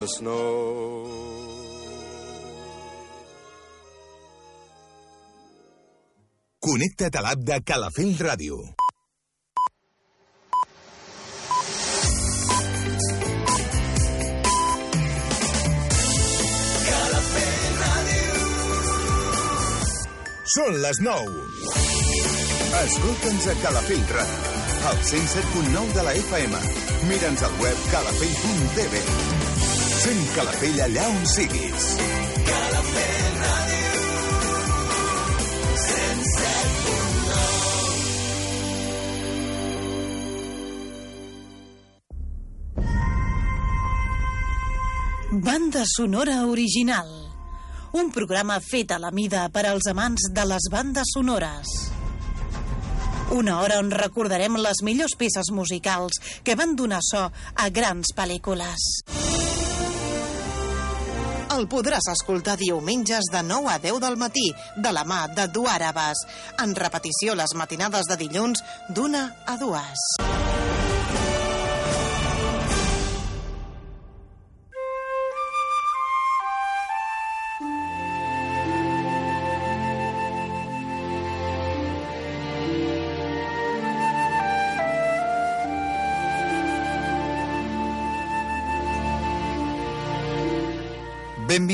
the snow. Connecta't a l'app de Calafell Ràdio. Són les 9. Escolta'ns a Calafell Ràdio, al 107.9 de la FM. Mira'ns al web calafell.tv. Sent Calafell allà on siguis. Calafell Ràdio. 107.9 Banda sonora original. Un programa fet a la mida per als amants de les bandes sonores. Una hora on recordarem les millors peces musicals que van donar so a grans pel·lícules. El podràs escoltar diumenges de 9 a 10 del matí, de la mà de Duàrabes. En repetició les matinades de dilluns d'una a dues.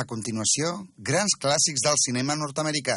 A continuació, grans clàssics del cinema nord-americà.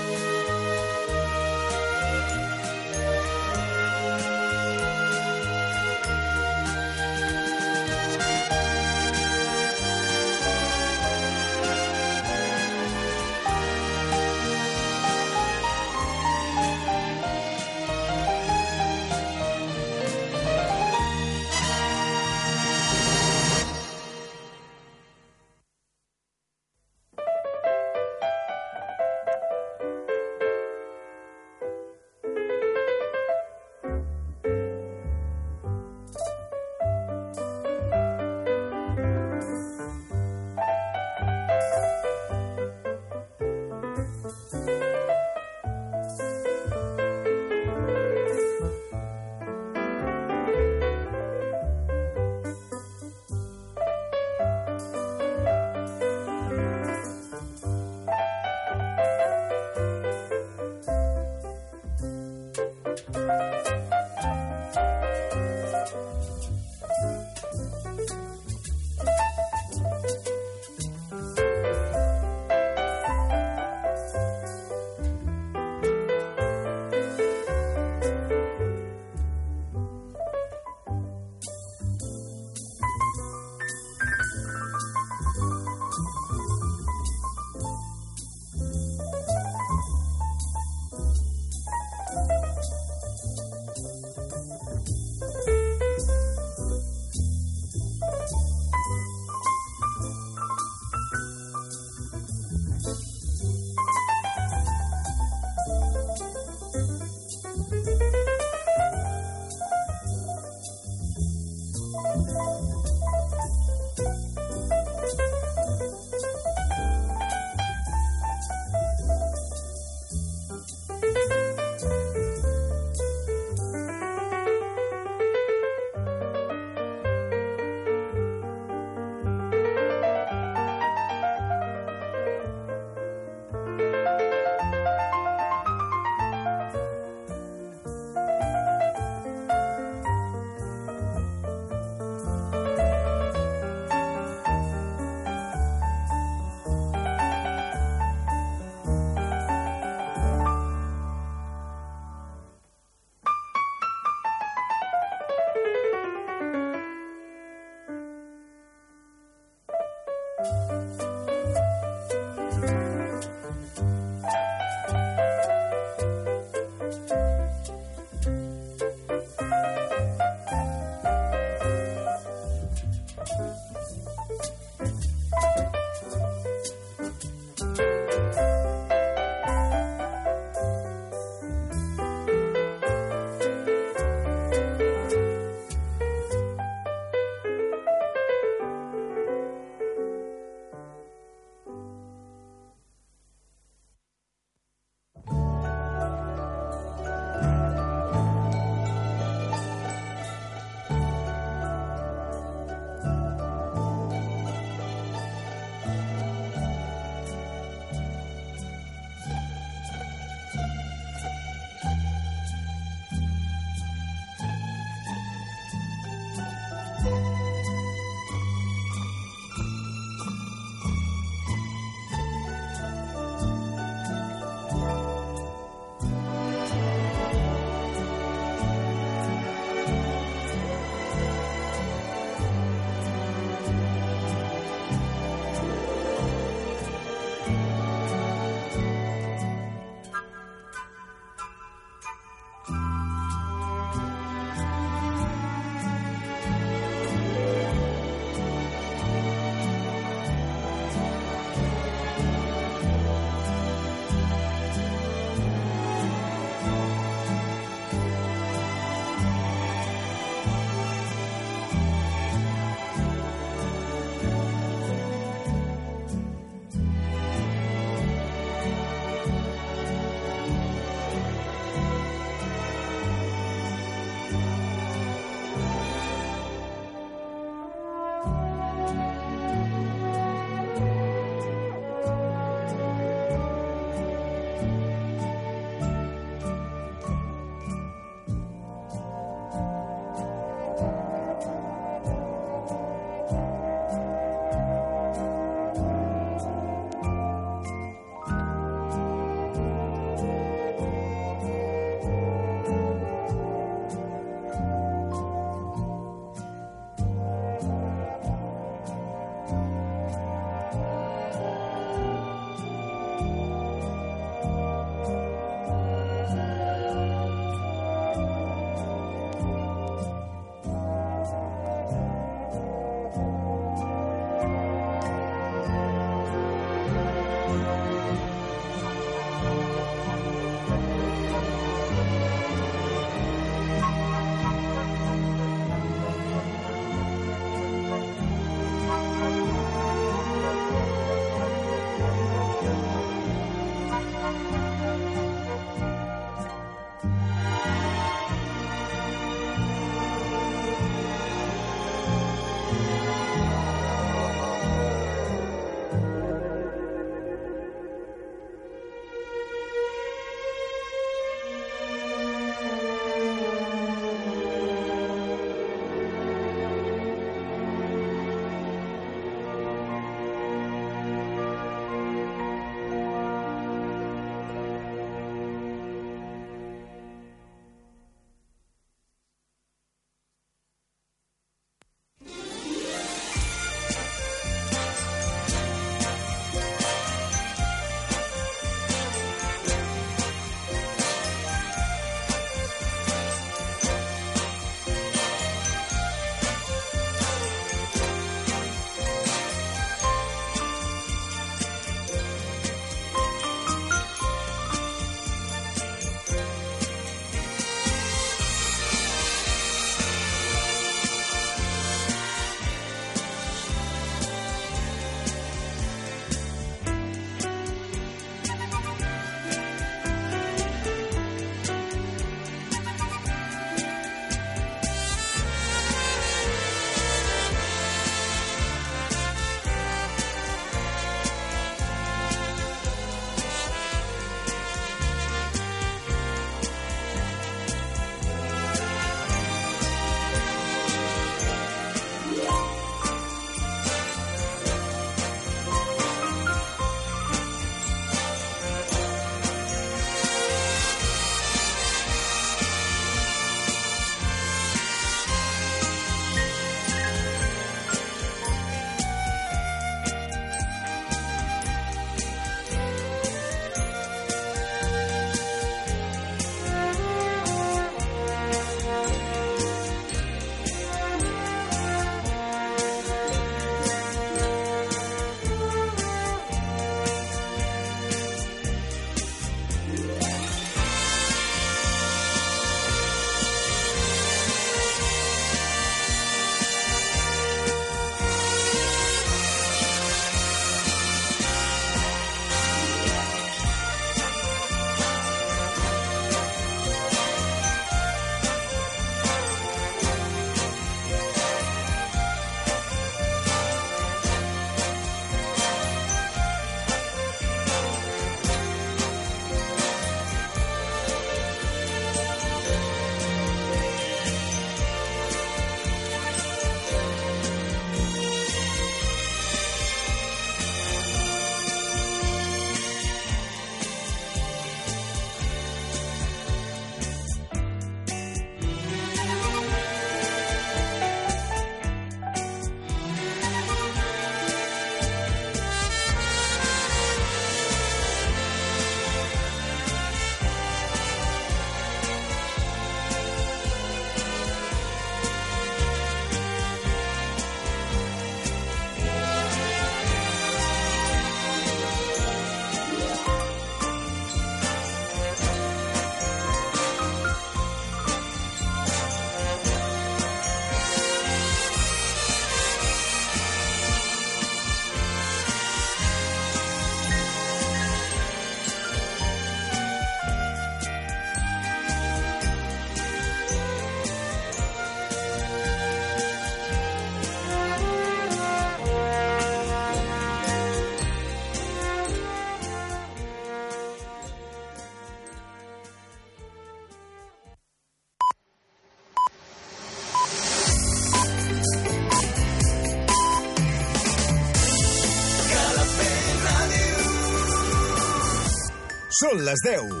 Són les 10.